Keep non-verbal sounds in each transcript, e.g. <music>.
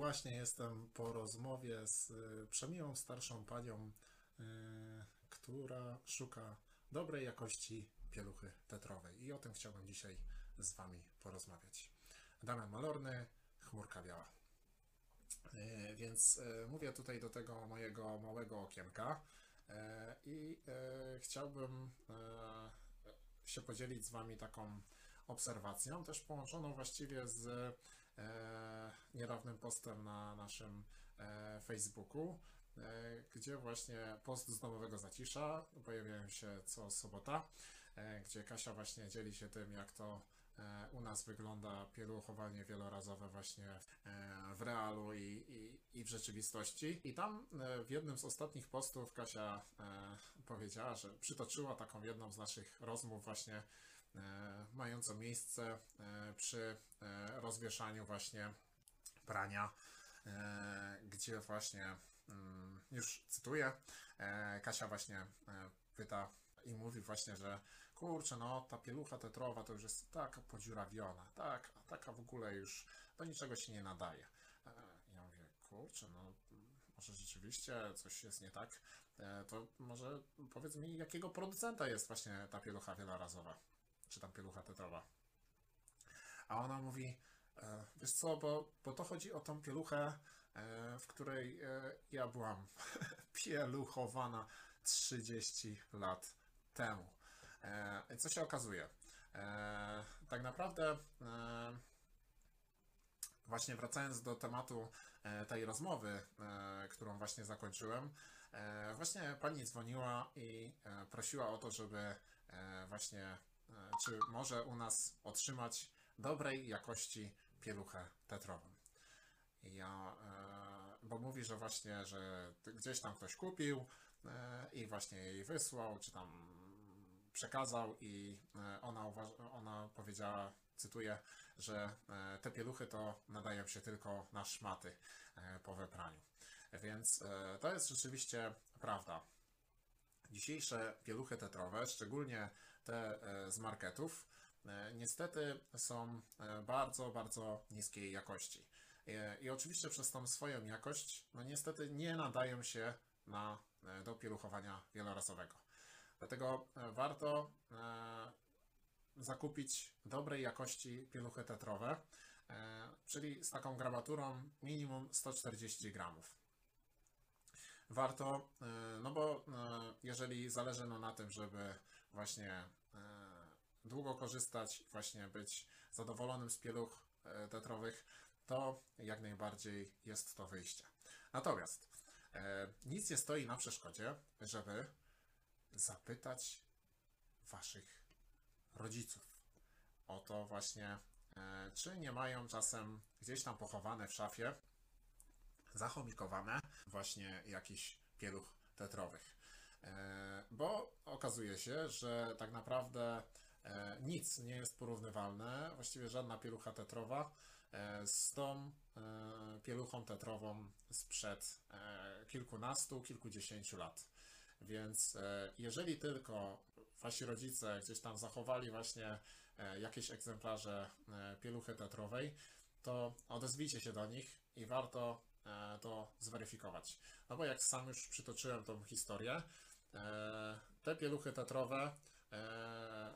Właśnie jestem po rozmowie z y, przemiłą starszą panią, y, która szuka dobrej jakości pieluchy tetrowej. I o tym chciałbym dzisiaj z Wami porozmawiać. Damian Malorny, chmurka biała. Y, Więc mówię tutaj do tego mojego małego okienka i chciałbym się podzielić z Wami taką obserwacją, też połączoną właściwie z niedawnym postem na naszym e, Facebooku, e, gdzie właśnie post z domowego zacisza pojawiają się co sobota, e, gdzie Kasia właśnie dzieli się tym, jak to u nas wygląda pieluchowanie wielorazowe właśnie w realu i, i, i w rzeczywistości. I tam w jednym z ostatnich postów Kasia powiedziała, że przytoczyła taką jedną z naszych rozmów właśnie mającą miejsce przy rozwieszaniu właśnie prania, e, gdzie właśnie, mm, już cytuję, e, Kasia właśnie e, pyta i mówi właśnie, że kurczę, no ta pielucha tetrowa to już jest taka podziurawiona, tak, taka w ogóle już do niczego się nie nadaje. Ja mówię, kurczę, no może rzeczywiście coś jest nie tak, to może powiedz mi, jakiego producenta jest właśnie ta pielucha wielorazowa, czy tam pielucha tetrowa. A ona mówi, wiesz co, bo, bo to chodzi o tą pieluchę, e, w której e, ja byłam <laughs> pieluchowana 30 lat temu. E, Co się okazuje? Tak naprawdę, właśnie wracając do tematu tej rozmowy, którą właśnie zakończyłem, właśnie pani dzwoniła i prosiła o to, żeby właśnie, czy może u nas otrzymać dobrej jakości pieluchę tetrową. Ja, e, bo mówi, że właśnie, że gdzieś tam ktoś kupił e, i właśnie jej wysłał, czy tam przekazał i e, ona, ona powiedziała, cytuję, że te pieluchy to nadają się tylko na szmaty po wypraniu. Więc to jest rzeczywiście prawda. Dzisiejsze pieluchy tetrowe, szczególnie te z marketów, niestety są e, bardzo, bardzo niskiej jakości. E, I oczywiście przez tą swoją jakość, no niestety nie nadają się na, e, do pieluchowania wielorasowego. Dlatego e, warto e, zakupić dobrej jakości pieluchy tetrowe, e, czyli z taką grabaturą minimum 140 gramów. Warto, e, no bo e, jeżeli zależy nam na tym, żeby właśnie e, długo korzystać, właśnie być zadowolonym z pieluch e, tetrowych, to jak najbardziej jest to wyjście. Natomiast e, nic nie stoi na przeszkodzie, żeby zapytać waszych rodziców o to właśnie, e, czy nie mają czasem gdzieś tam pochowane w szafie, zachomikowane właśnie jakiś pieluch tetrowych. E, Bo okazuje się, że tak naprawdę nic nie jest porównywalne, właściwie żadna pielucha tetrowa e, z tą e, pieluchą tetrową sprzed e, kilkunastu, kilkudziesięciu lat. Więc e, jeżeli tylko wasi rodzice gdzieś tam zachowali właśnie e, jakieś egzemplarze e, pieluchy tetrowej, to odezwijcie się do nich i warto e, to zweryfikować. No bo jak sam już przytoczyłem tą historię, e, te pieluchy tetrowe, e,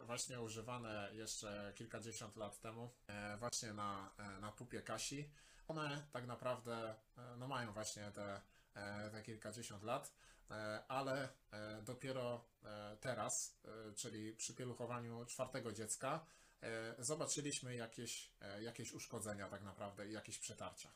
właśnie używane jeszcze kilkadziesiąt lat temu, e, właśnie na, e, na pupie Kasi, one tak naprawdę e, no mają właśnie te, e, te kilkadziesiąt lat, e, ale e, dopiero e, teraz, e, czyli przy pieluchowaniu czwartego dziecka, e, zobaczyliśmy jakieś, e, jakieś uszkodzenia tak naprawdę i jakieś przetarcia.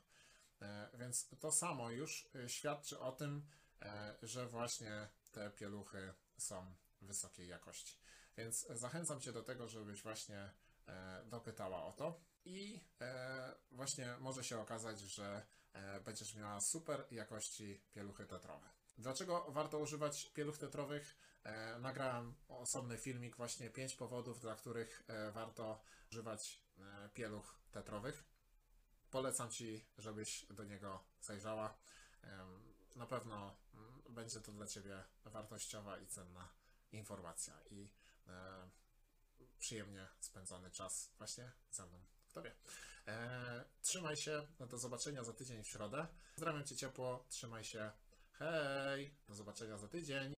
E, Więc to samo już e, świadczy o tym, e, że właśnie te pieluchy są wysokiej jakości. Więc zachęcam Cię do tego, żebyś właśnie e, dopytała o to i e, właśnie może się okazać, że e, będziesz miała super jakości pieluchy tetrowe. Dlaczego warto używać pieluch tetrowych? E, nagrałem osobny filmik, właśnie 5 powodów, dla których e, warto używać e, pieluch tetrowych. Polecam Ci, żebyś do niego zajrzała. Na pewno mm, będzie to dla Ciebie wartościowa i cenna informacja i e, przyjemnie spędzony czas właśnie ze mną. Kto wie. E, trzymaj się, no do zobaczenia za tydzień w środę. Pozdrawiam Cię ciepło, trzymaj się. Hej, do zobaczenia za tydzień.